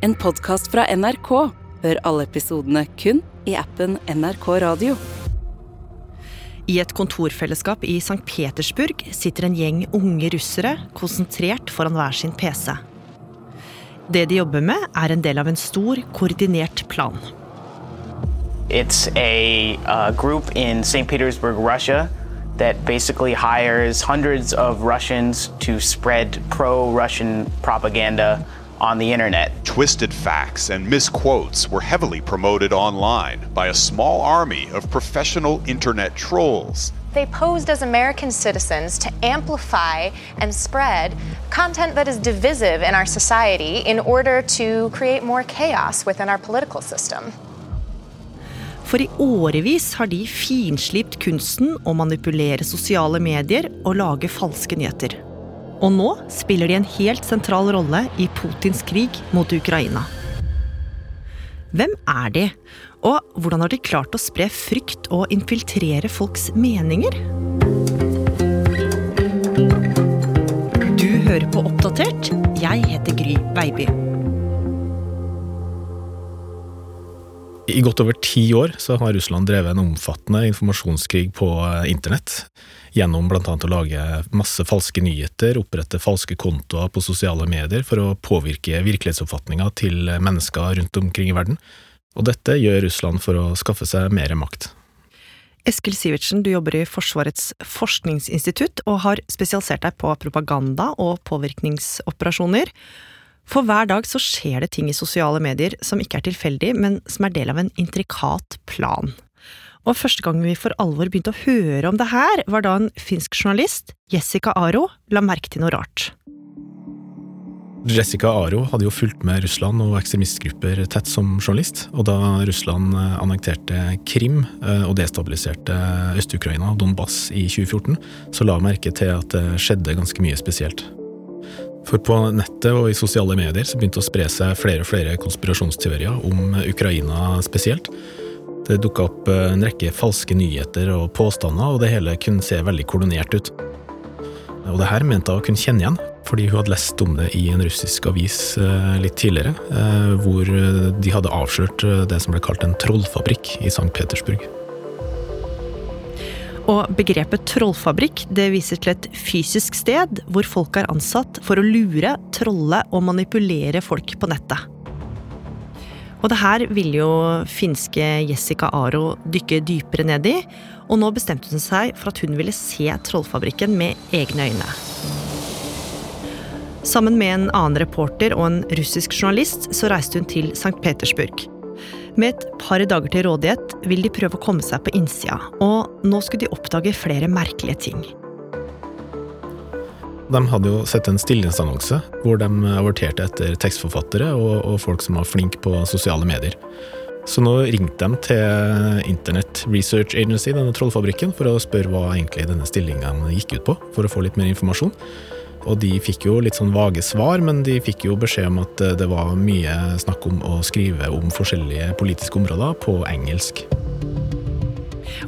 En podkast fra NRK. Hør alle episodene kun i appen NRK Radio. I et kontorfellesskap i St. Petersburg sitter en gjeng unge russere konsentrert foran hver sin PC. Det de jobber med, er en del av en stor, koordinert plan. It's a uh, group in St. Petersburg, Russia, that basically hires hundreds of Russians to spread pro Russian propaganda on the internet. Twisted facts and misquotes were heavily promoted online by a small army of professional internet trolls. They posed as American citizens to amplify and spread content that is divisive in our society in order to create more chaos within our political system. For i årevis har de finslipt kunsten å manipulere sosiale medier og lage falske nyheter. Og nå spiller de en helt sentral rolle i Putins krig mot Ukraina. Hvem er de, og hvordan har de klart å spre frykt og infiltrere folks meninger? Du hører på Oppdatert. Jeg heter Gry Baby. I godt over ti år har Russland drevet en omfattende informasjonskrig på eh, internett. Gjennom bl.a. å lage masse falske nyheter, opprette falske kontoer på sosiale medier for å påvirke virkelighetsoppfatninga til mennesker rundt omkring i verden. Og dette gjør Russland for å skaffe seg mer makt. Eskil Sivertsen, du jobber i Forsvarets forskningsinstitutt og har spesialisert deg på propaganda og påvirkningsoperasjoner. For hver dag så skjer det ting i sosiale medier som ikke er tilfeldig, men som er del av en intrikat plan. Og første gang vi for alvor begynte å høre om det her, var da en finsk journalist, Jessica Aro, la merke til noe rart. Jessica Aro hadde jo fulgt med Russland og ekstremistgrupper tett som journalist, og da Russland annekterte Krim eh, og destabiliserte Øst-Ukraina, Donbass, i 2014, så la merke til at det skjedde ganske mye spesielt. For på nettet og i sosiale medier så begynte det å spre seg flere og flere konspirasjonsteorier om Ukraina spesielt. Det dukka opp en rekke falske nyheter og påstander, og det hele kunne se veldig koordinert ut. Og det her mente hun kunne kjenne igjen, fordi hun hadde lest om det i en russisk avis litt tidligere, hvor de hadde avslørt det som ble kalt en trollfabrikk i St. Petersburg. Og begrepet trollfabrikk det viser til et fysisk sted hvor folk er ansatt for å lure, trolle og manipulere folk på nettet. Og det her ville jo finske Jessica Aro dykke dypere ned i, og nå bestemte hun seg for at hun ville se trollfabrikken med egne øyne. Sammen med en annen reporter og en russisk journalist så reiste hun til St. Petersburg. Med et par dager til rådighet vil de prøve å komme seg på innsida, og nå skulle de oppdage flere merkelige ting. De hadde jo sett en stillingsannonse hvor de averterte etter tekstforfattere og, og folk som var flinke på sosiale medier. Så nå ringte de til Internet Research Agency, denne trollfabrikken, for å spørre hva egentlig denne stillingen gikk ut på, for å få litt mer informasjon. Og de fikk jo litt sånn vage svar, men de fikk jo beskjed om at det var mye snakk om å skrive om forskjellige politiske områder på engelsk.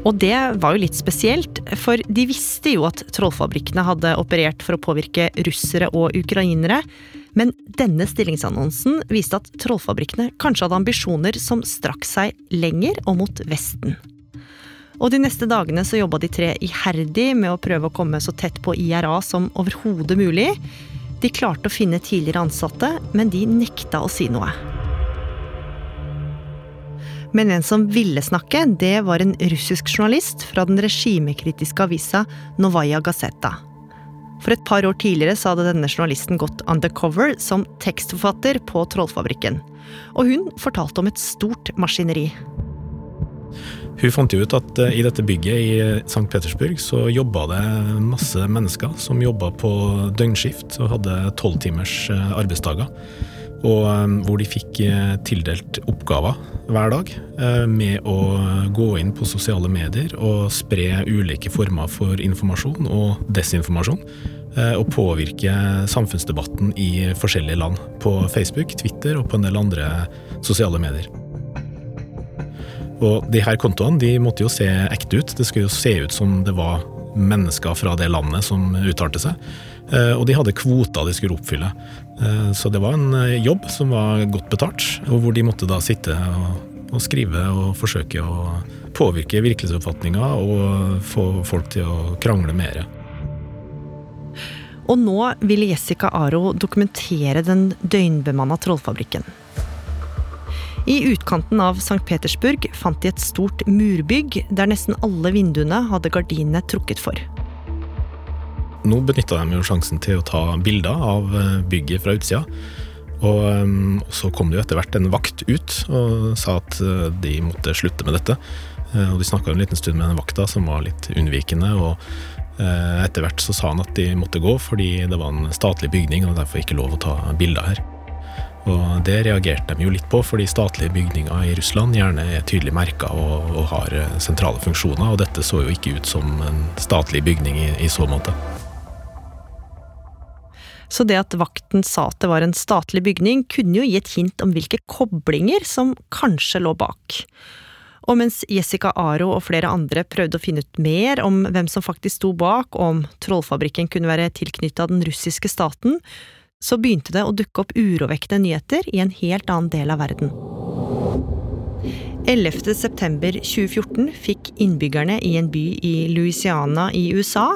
Og det var jo litt spesielt, for de visste jo at trollfabrikkene hadde operert for å påvirke russere og ukrainere. Men denne stillingsannonsen viste at trollfabrikkene kanskje hadde ambisjoner som strakk seg lenger og mot Vesten. Og de neste dagene så jobba de tre iherdig med å prøve å komme så tett på IRA som overhodet mulig. De klarte å finne tidligere ansatte, men de nekta å si noe. Men en som ville snakke, det var en russisk journalist fra den regimekritiske avisa Novaja Gazeta. For et par år tidligere så hadde denne journalisten gått undercover som tekstforfatter på Trollfabrikken. Og hun fortalte om et stort maskineri. Hun fant ut at i dette bygget i St. Petersburg så jobba det masse mennesker som jobba på døgnskift og hadde tolvtimers arbeidsdager. Og hvor de fikk tildelt oppgaver hver dag med å gå inn på sosiale medier og spre ulike former for informasjon og desinformasjon. Og påvirke samfunnsdebatten i forskjellige land. På Facebook, Twitter og på en del andre sosiale medier. Og de her kontoene de måtte jo se ekte ut. Det skulle jo se ut som det var mennesker fra det landet som uttalte seg. Og de hadde kvoter de skulle oppfylle. Så det var en jobb som var godt betalt, og hvor de måtte da sitte og, og skrive og forsøke å påvirke virkelighetsoppfatninga og få folk til å krangle mer. Og nå ville Jessica Aro dokumentere den døgnbemanna trollfabrikken. I utkanten av St. Petersburg fant de et stort murbygg der nesten alle vinduene hadde gardinene trukket for. Nå benytta de jo sjansen til å ta bilder av eh, bygget fra utsida. Og, um, så kom det jo etter hvert en vakt ut og sa at eh, de måtte slutte med dette. Og de snakka en liten stund med den vakta, som var litt unnvikende. og Eh, etter hvert så sa han at de måtte gå fordi det var en statlig bygning og derfor ikke lov å ta bilder her. Og Det reagerte de jo litt på, fordi statlige bygninger i Russland gjerne er tydelig merka og, og, har eh, sentrale funksjoner, og dette så jo ikke ut som en statlig bygning i, i så måte. Så det at vakten sa at det var en statlig bygning, kunne jo gi et hint om hvilke koblinger som kanskje lå bak. Og mens Jessica Aro og flere andre prøvde å finne ut mer om hvem som faktisk sto bak, og om Trollfabrikken kunne være tilknytta den russiske staten, så begynte det å dukke opp urovekkende nyheter i en helt annen del av verden. 11. september 2014 fikk innbyggerne i en by i Louisiana i USA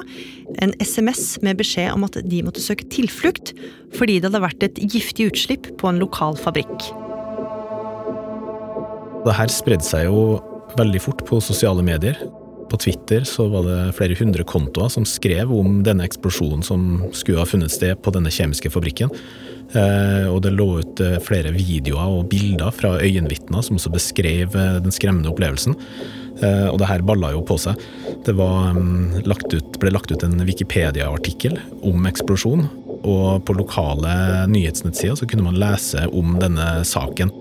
en SMS med beskjed om at de måtte søke tilflukt fordi det hadde vært et giftig utslipp på en lokal fabrikk. Det her spredde seg jo veldig fort på sosiale medier. På Twitter så var det flere hundre kontoer som skrev om denne eksplosjonen som skulle ha funnet sted på denne kjemiske fabrikken. Eh, og det lå ut eh, flere videoer og bilder fra øyenvitner som også beskrev eh, den skremmende opplevelsen. Og det her balla jo på seg. Det var, mm, lagt ut, ble lagt ut en Wikipedia-artikkel om eksplosjon, og på lokale nyhetsnettsider så kunne man lese om denne saken.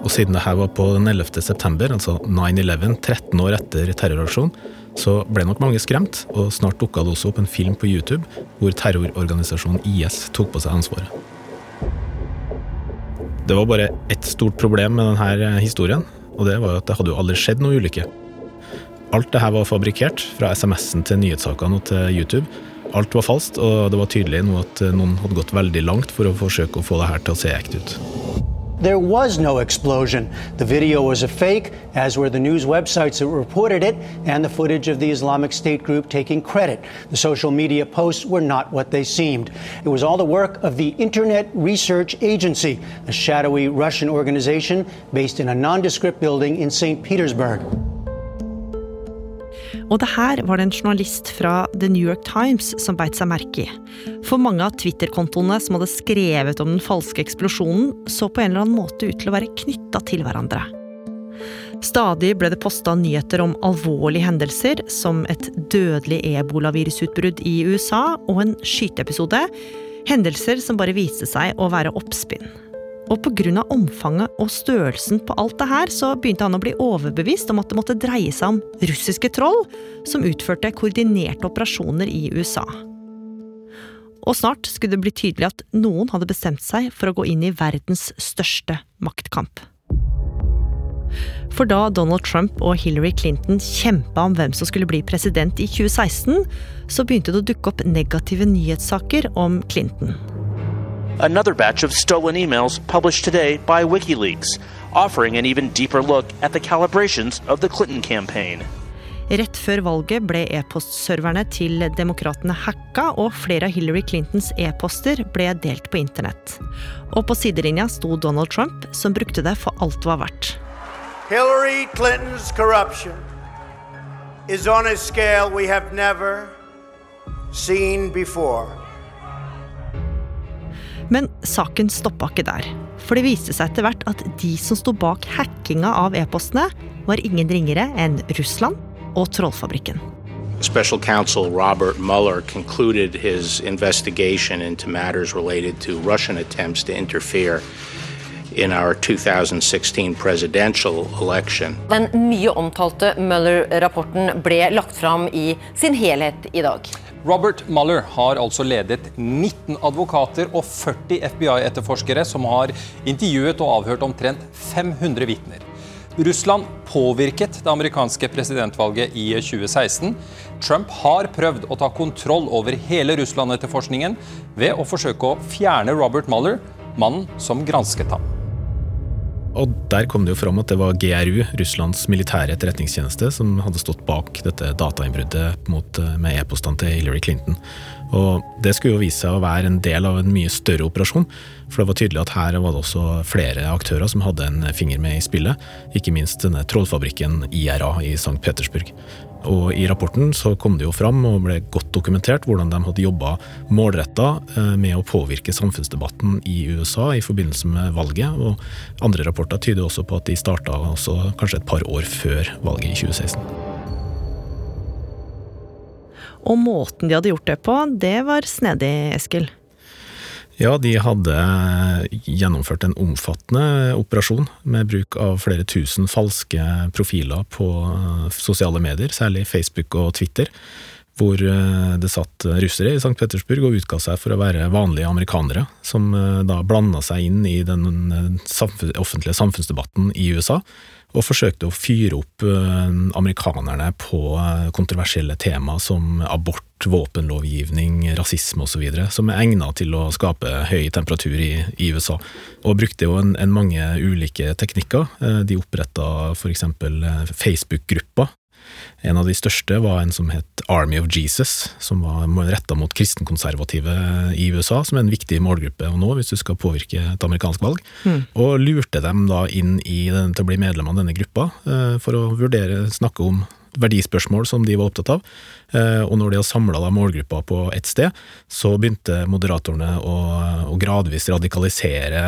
Og siden det her var på den 11. september, altså 9-11, 13 år etter terroraksjonen, så ble nok mange skremt, og snart dukka det også opp en film på YouTube hvor terrororganisasjonen IS tok på seg ansvaret. Det var bare ett stort problem med denne historien, og det var at det hadde jo aldri skjedd noe ulykke. Alt det her var fabrikkert, fra SMS-en til nyhetssakene og til YouTube. Alt var falskt, og det var tydelig nå at noen hadde gått veldig langt for å forsøke å få det her til å se ekte ut. There was no explosion. The video was a fake, as were the news websites that reported it, and the footage of the Islamic State group taking credit. The social media posts were not what they seemed. It was all the work of the Internet Research Agency, a shadowy Russian organization based in a nondescript building in St. Petersburg. Og det her var det en journalist fra The New York Times som beit seg merke i. For mange av Twitter-kontoene som hadde skrevet om den falske eksplosjonen, så på en eller annen måte ut til å være knytta til hverandre. Stadig ble det posta nyheter om alvorlige hendelser, som et dødelig ebolavirusutbrudd i USA og en skyteepisode. Hendelser som bare viste seg å være oppspinn. Og pga. omfanget og størrelsen på alt det her, så begynte han å bli overbevist om at det måtte dreie seg om russiske troll som utførte koordinerte operasjoner i USA. Og snart skulle det bli tydelig at noen hadde bestemt seg for å gå inn i verdens største maktkamp. For da Donald Trump og Hillary Clinton kjempa om hvem som skulle bli president i 2016, så begynte det å dukke opp negative nyhetssaker om Clinton. Another batch of stolen emails published today by WikiLeaks, offering an even deeper look at the calibrations of the Clinton campaign. Rett før valget ble e-postserverne til demokratene hacka, og flere av Hillary Clintons e-poster ble delt på internett. Og på sidelinja sto Donald Trump, som brukte det for alt det var verdt. Hillary Clinton's corruption is on a scale we have never seen before. Men saken stoppa ikke der. For det viste seg etter hvert at de som sto bak hackinga av e-postene, var ingen ringere enn Russland og Trollfabrikken. Special counsel Robert Mueller concluded his investigation into matters related to Russian attempts to interfere in our 2016 presidential election. Den mye omtalte Mueller-rapporten ble lagt fram i sin helhet i dag. Robert Mueller har altså ledet 19 advokater og 40 FBI-etterforskere som har intervjuet og avhørt omtrent 500 vitner. Russland påvirket det amerikanske presidentvalget i 2016. Trump har prøvd å ta kontroll over hele Russland-etterforskningen ved å forsøke å fjerne Robert Mueller, mannen som gransket ham. Og Der kom det jo fram at det var GRU, Russlands militære etterretningstjeneste, som hadde stått bak dette datainnbruddet eh, med e-postene til Hillary Clinton. Og Det skulle jo vise seg å være en del av en mye større operasjon. For det var tydelig at her var det også flere aktører som hadde en finger med i spillet. Ikke minst denne trollfabrikken IRA i St. Petersburg. Og I rapporten så kom det jo fram og ble godt dokumentert hvordan de hadde jobba målretta eh, med å påvirke samfunnsdebatten i USA i forbindelse med valget. Og andre rapporter tyder også på at de starta kanskje et par år før valget i 2016. Og måten de hadde gjort det på, det var snedig, Eskil? Ja, de hadde gjennomført en omfattende operasjon med bruk av flere tusen falske profiler på eh, sosiale medier, særlig Facebook og Twitter, hvor eh, det satt russere i St. Petersburg og utga seg for å være vanlige amerikanere, som eh, da blanda seg inn i den offentlige samfunnsdebatten i USA og forsøkte å fyre opp eh, amerikanerne på eh, kontroversielle tema som abort, våpenlovgivning, rasisme osv., som er egna til å skape høy temperatur i, i USA. Og brukte jo en, en mange ulike teknikker. Eh, de oppretta f.eks. Facebook-grupper en av de største var en som het Army of Jesus, som var retta mot kristenkonservative i USA, som er en viktig målgruppe nå hvis du skal påvirke et amerikansk valg. Mm. Og lurte dem da inn den, til å bli medlem av denne gruppa, eh, for å vurdere, snakke om verdispørsmål som de var opptatt av. Eh, og når de hadde samla målgruppa på ett sted, så begynte moderatorene å, å, gradvis radikalisere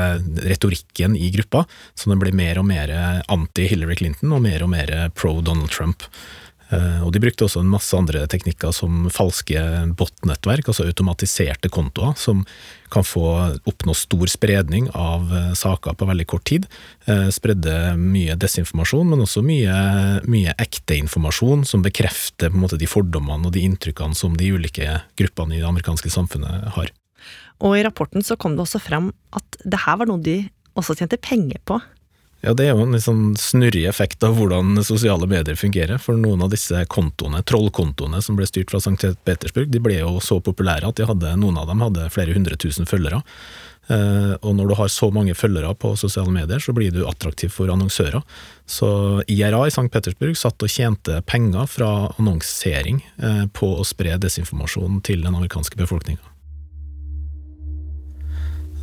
retorikken i gruppa, så den ble mer og mer anti-Hillary Clinton og mer og mer pro Donald Trump. Eh, og de brukte også en masse andre teknikker som falske bot-nettverk, altså automatiserte kontoer, som kan få oppnå stor spredning av eh, saker på veldig kort tid. Eh, spredde mye desinformasjon, men også mye, mye ekte informasjon som bekrefter på en måte de fordommene og de inntrykkene som de ulike gruppene i det amerikanske samfunnet har. Og i rapporten så kom det også frem at det her var noe de også tjente penger på. Ja, det er jo en litt sånn snurrig effekt av hvordan sosiale medier fungerer. For noen av disse kontoene, trollkontoene som ble styrt fra St. Petersburg, de ble jo så populære at hadde, noen av dem hadde flere hundre tusen følgere. Eh, og når du har så mange følgere på sosiale medier, så blir du attraktiv for annonsører. Så IRA i St. Petersburg satt og tjente penger fra annonsering eh, på å spre desinformasjon til den amerikanske befolkninga.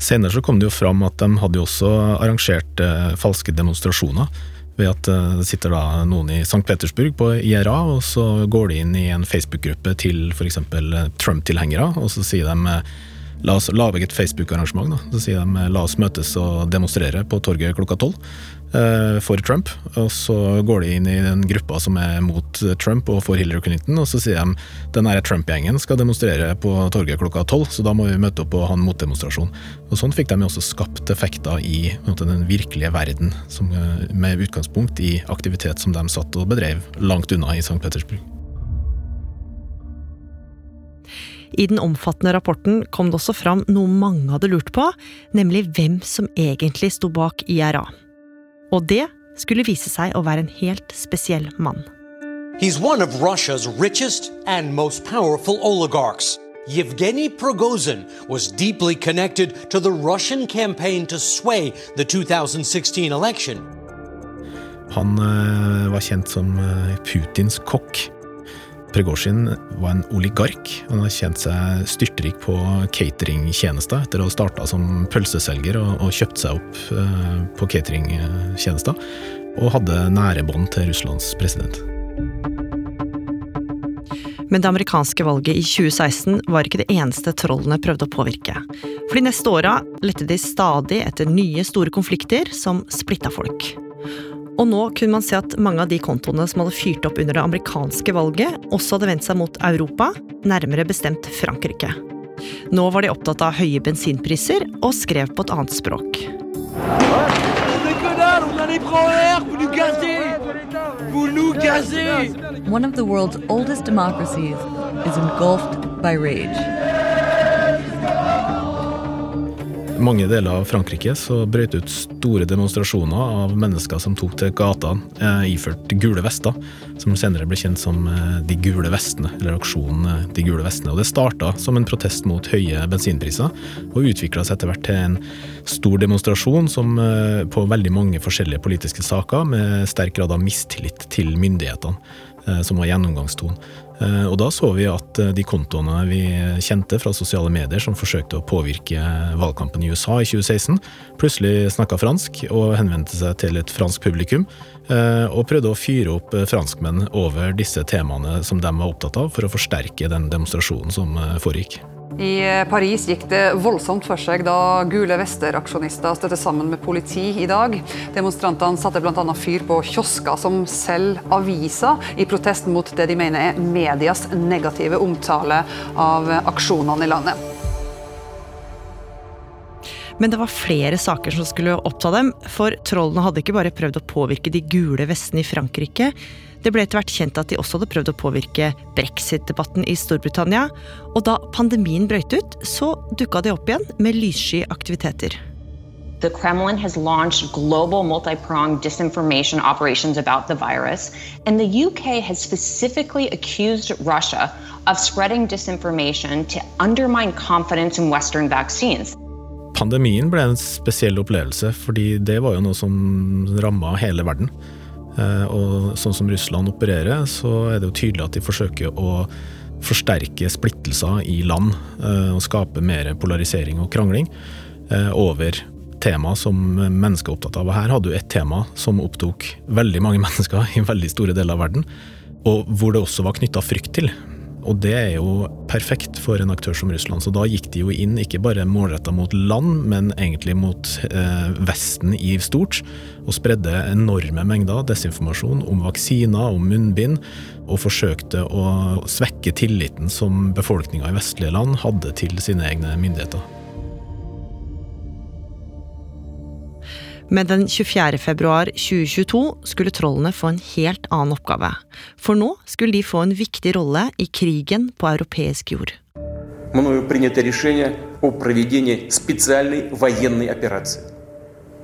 Senere så kom det jo fram at de hadde jo også arrangert eh, falske demonstrasjoner. Ved at eh, det sitter da noen i St. Petersburg på IRA, og så går de inn i en Facebook-gruppe til f.eks. Eh, Trump-tilhengere, og så sier de La oss lage et Facebook-arrangement. da. Så sier de la oss møtes og demonstrere på torget klokka tolv. Eh, for Trump, og så går de inn i den gruppa som er mot Trump og for Hillary Clinton, og så sier de den Trump-gjengen skal demonstrere på torget klokka tolv, så da må vi møte opp og ha en motdemonstrasjon. Og Sånn fikk de også skapt effekter i måte, den virkelige verden, som, eh, med utgangspunkt i aktivitet som de satt og bedrev langt unna i St. Petersburg. I den omfattende rapporten kom det også fram noe mange hadde lurt på, nemlig hvem som egentlig sto bak IRA. Og det skulle vise seg å være en helt spesiell mann. He's one of Russia's richest and most powerful oligarchs. Yevgeny Prigozhin was deeply connected to the Russian campaign to sway the 2016 election. Han uh, var kjent som uh, Putins kokk. Prigozjin var en oligark. Han har kjent seg styrtrik på cateringtjenester etter å ha starta som pølseselger og, og kjøpt seg opp uh, på cateringtjenester, og hadde nære bånd til Russlands president. Men det amerikanske valget i 2016 var ikke det eneste trollene prøvde å påvirke. For de neste åra lette de stadig etter nye store konflikter som splitta folk. Og nå kunne man se at mange av de kontoene som hadde fyrt opp under det amerikanske valget, også hadde vendt seg mot Europa, nærmere bestemt Frankrike. Nå var de opptatt av høye bensinpriser og skrev på et annet språk. One of the world's oldest democracies is engulfed by rage. Mange deler av Frankrike så brøt ut store demonstrasjoner av mennesker som tok til gatene eh, iført gule vester, som senere ble kjent som eh, De gule vestene, eller aksjonen eh, De gule vestene. Og Det starta som en protest mot høye bensinpriser, og utvikla seg etter hvert til en stor demonstrasjon som, på veldig mange forskjellige politiske saker, med sterk grad av mistillit til myndighetene, som var gjennomgangstonen. Eh, Og da så vi at eh, de kontoene vi kjente fra sosiale medier som forsøkte å påvirke valgkampen i USA i 2016, plutselig snakka fransk og henvendte seg til et fransk publikum, eh, og prøvde å fyre opp franskmenn over disse temaene som de var opptatt av, for å forsterke den demonstrasjonen som foregikk. I Paris gikk det voldsomt for seg da gule vester-aksjonister støtte sammen med politi i dag. Demonstrantene satte bl.a. fyr på kiosker som selger aviser, i protest mot det de mener er medias negative omtale av aksjonene i landet. Men det var flere saker som skulle oppta dem, for trollene hadde ikke bare prøvd å påvirke de gule vestene i Frankrike. Det ble etter hvert kjent at de også hadde prøvd å påvirke brexit-debatten i Storbritannia. Og da pandemien brøt ut, så dukka de opp igjen med lyssky aktiviteter. The Kremlin has launched global multi pronged disinformation operations about the virus, and the UK has specifically accused Russia of spreading disinformation to undermine confidence in Western vaccines. Pandemien ble en spesiell opplevelse, fordi det var jo noe som ramma hele verden. Eh, Og sånn som Russland opererer, så er det jo tydelig at de forsøker å forsterke splittelser i land eh, og skape mer polarisering og krangling eh, over tema som mennesker er opptatt av. Og her hadde du et tema som opptok veldig mange mennesker i veldig store deler av verden, og hvor det også var knytta frykt til. Og det er jo perfekt for en aktør som Russland. Så da gikk de jo inn ikke bare målretta mot land, men egentlig mot eh, Vesten i stort. Og spredde enorme mengder desinformasjon om vaksiner, om munnbind. Og forsøkte å svekke tilliten som befolkninga i vestlige land hadde til sine egne myndigheter. Men den 24. februar 2022 skulle trollene få en helt annen oppgave. For nå skulle de få en viktig rolle i krigen på europeisk jord. мною принято решение о проведении специальной военной операции.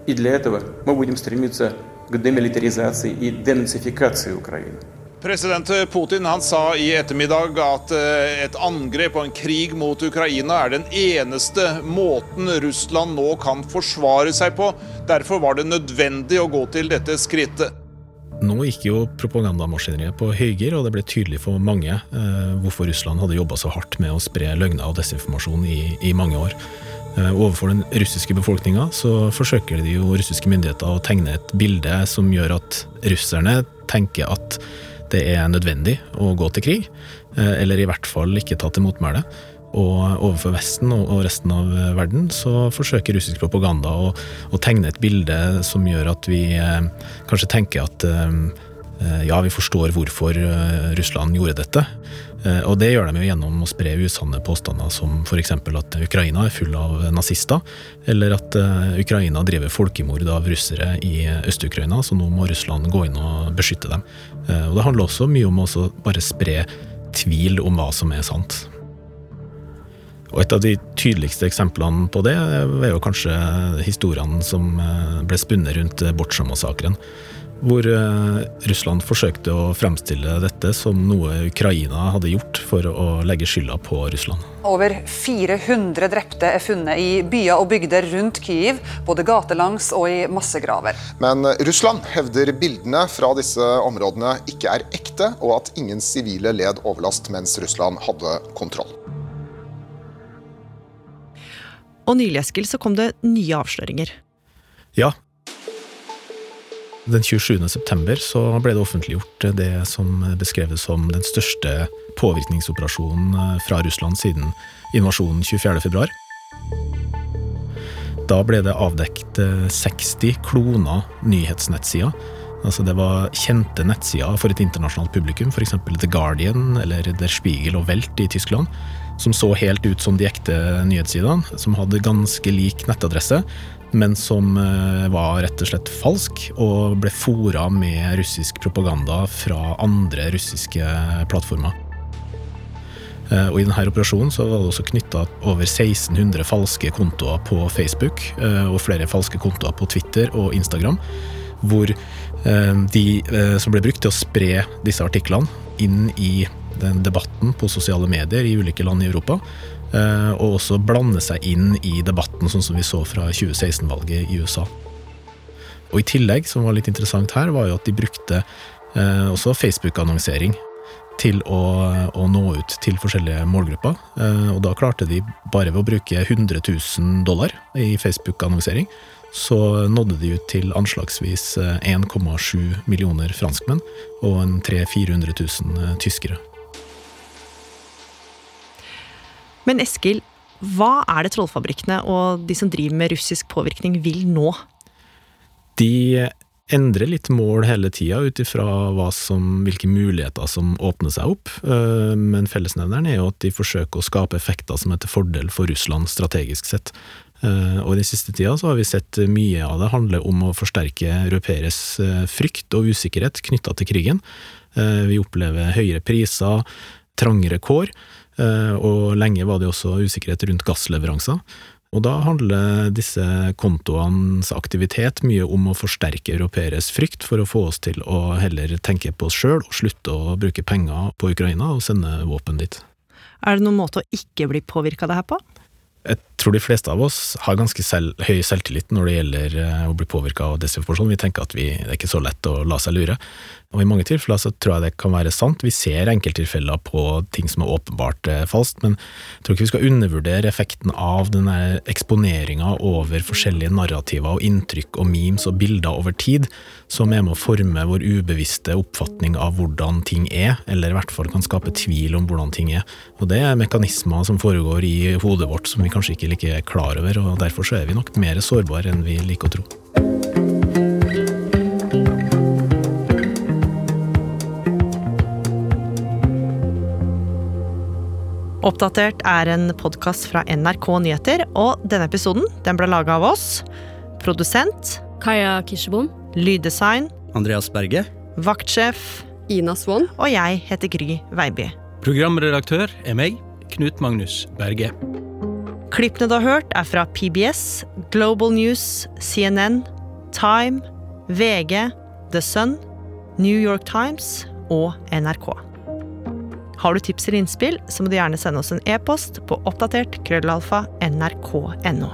И для этого мы будем стремиться к демилитаризации и денацификации Украины. President Putin han sa i ettermiddag at eh, et angrep og en krig mot Ukraina er den eneste måten Russland nå kan forsvare seg på. Derfor var det nødvendig å gå til dette skrittet. Nå gikk jo propagandamaskineriet på høygir, og det ble tydelig for mange eh, hvorfor Russland hadde jobba så hardt med å spre løgner og desinformasjon i, i mange år. Eh, overfor den russiske befolkninga så forsøker de jo russiske myndigheter å tegne et bilde som gjør at russerne tenker at det er nødvendig å gå til krig, eh, eller i hvert fall ikke ta til motmæle. Og overfor Vesten og resten av verden så forsøker russisk propaganda å, å tegne et bilde som gjør at vi eh, kanskje tenker at eh, ja, vi forstår hvorfor eh, Russland gjorde dette. Eh, Og det gjør de jo gjennom å spre usanne påstander som f.eks. at Ukraina er full av nazister, eller at eh, Ukraina driver folkemord av russere i Øst-Ukraina, så nå må Russland gå inn og beskytte dem. Eh, Og det handler også mye om å bare spre tvil om hva som er sant. Og Et av de tydeligste eksemplene på det er jo kanskje historiene som eh, ble spunnet rundt Botsja-massakren. Hvor eh, Russland forsøkte å fremstille dette som noe Ukraina hadde gjort for å legge skylda på Russland. Over 400 drepte er funnet i byer og bygder rundt Kyiv, både gatelangs og i massegraver. Men Russland hevder bildene fra disse områdene ikke er ekte, og at ingen sivile led overlast mens Russland hadde kontroll. Og nylig, Eskil, så kom det nye avsløringer. Ja. Den 27. september så ble det offentliggjort det som beskreves som den største påvirkningsoperasjonen fra Russland siden invasjonen 24. februar. Da ble det avdekt 60 kloner nyhetsnettsider. Altså det var kjente nettsider for et internasjonalt publikum, f.eks. The Guardian eller Der Spiegel og Welt i Tyskland, som så helt ut som de ekte nyhetssidene, som hadde ganske lik nettadresse, men som eh, var rett og slett falsk, og ble fora med russisk propaganda fra andre russiske plattformer. Eh, Og I denne operasjonen så var det også knytta over 1600 falske kontoer på Facebook eh, og flere falske kontoer på Twitter og Instagram, hvor de som ble brukt til å spre disse artiklene inn i den debatten på sosiale medier i ulike land i Europa, og også blande seg inn i debatten, sånn som vi så fra 2016-valget i USA. Og I tillegg, som var litt interessant her, var jo at de brukte eh, også Facebook-annonsering til å, å nå ut til forskjellige målgrupper. Eh, og da klarte de, bare ved å bruke 100 000 dollar i Facebook-annonsering, så nådde de ut til anslagsvis eh, 1,7 millioner franskmenn og 300 000-400 000 tyskere. Men Eskil, hva er det trollfabrikkene og de som driver med russisk påvirkning vil nå? De endrer litt mål hele tida ut ifra hvilke muligheter som åpner seg opp, eh, men fellesnevneren er jo at de forsøker å skape effekter som er til fordel for Russland strategisk sett. Eh, Og i den siste tida så har vi sett mye av det handle om å forsterke europeeres eh, frykt og usikkerhet knytta til krigen. Vi opplever høyere priser, trangere kår, og lenge var det også usikkerhet rundt gassleveranser. Og da handler disse kontoenes aktivitet mye om å forsterke europeeres frykt for å få oss til å heller tenke på oss sjøl og slutte å bruke penger på Ukraina og sende våpen dit. Er det noen måte å ikke bli påvirka av det her på? Jeg tror de fleste av oss har ganske selv, høy selvtillit når det gjelder eh, å bli påvirka av desinformasjon. Vi tenker at vi, det er ikke så lett å la seg lure. Og i mange tilfeller så tror jeg det kan være sant. Vi ser enkelttilfeller på ting som er åpenbart eh, falskt, men jeg tror ikke vi skal undervurdere effekten av denne eksponeringa over forskjellige narrativer og inntrykk og memes og bilder over tid, som er med å forme vår ubevisste oppfatning av hvordan ting er, eller i hvert fall kan skape tvil om hvordan ting er. Og det er mekanismer som foregår i hodet vårt som vi kanskje ikke like er klar over, og derfor så er vi nok mer sårbare enn vi liker å tro. Oppdatert er en podkast fra NRK Nyheter, og denne episoden den ble laga av oss. Produsent Kaja Kirsebom. Lyddesign Andreas Berge. Vaktsjef Ina Swann. Og jeg heter Gry Veiby. Programredaktør er meg, Knut Magnus Berge. Klippene du har hørt, er fra PBS, Global News, CNN, Time, VG, The Sun, New York Times og NRK. Har du tips eller innspill, så må du gjerne sende oss en e-post på oppdatert krøllalfa nrk.no.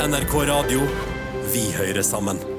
NRK Radio. Vi hører sammen.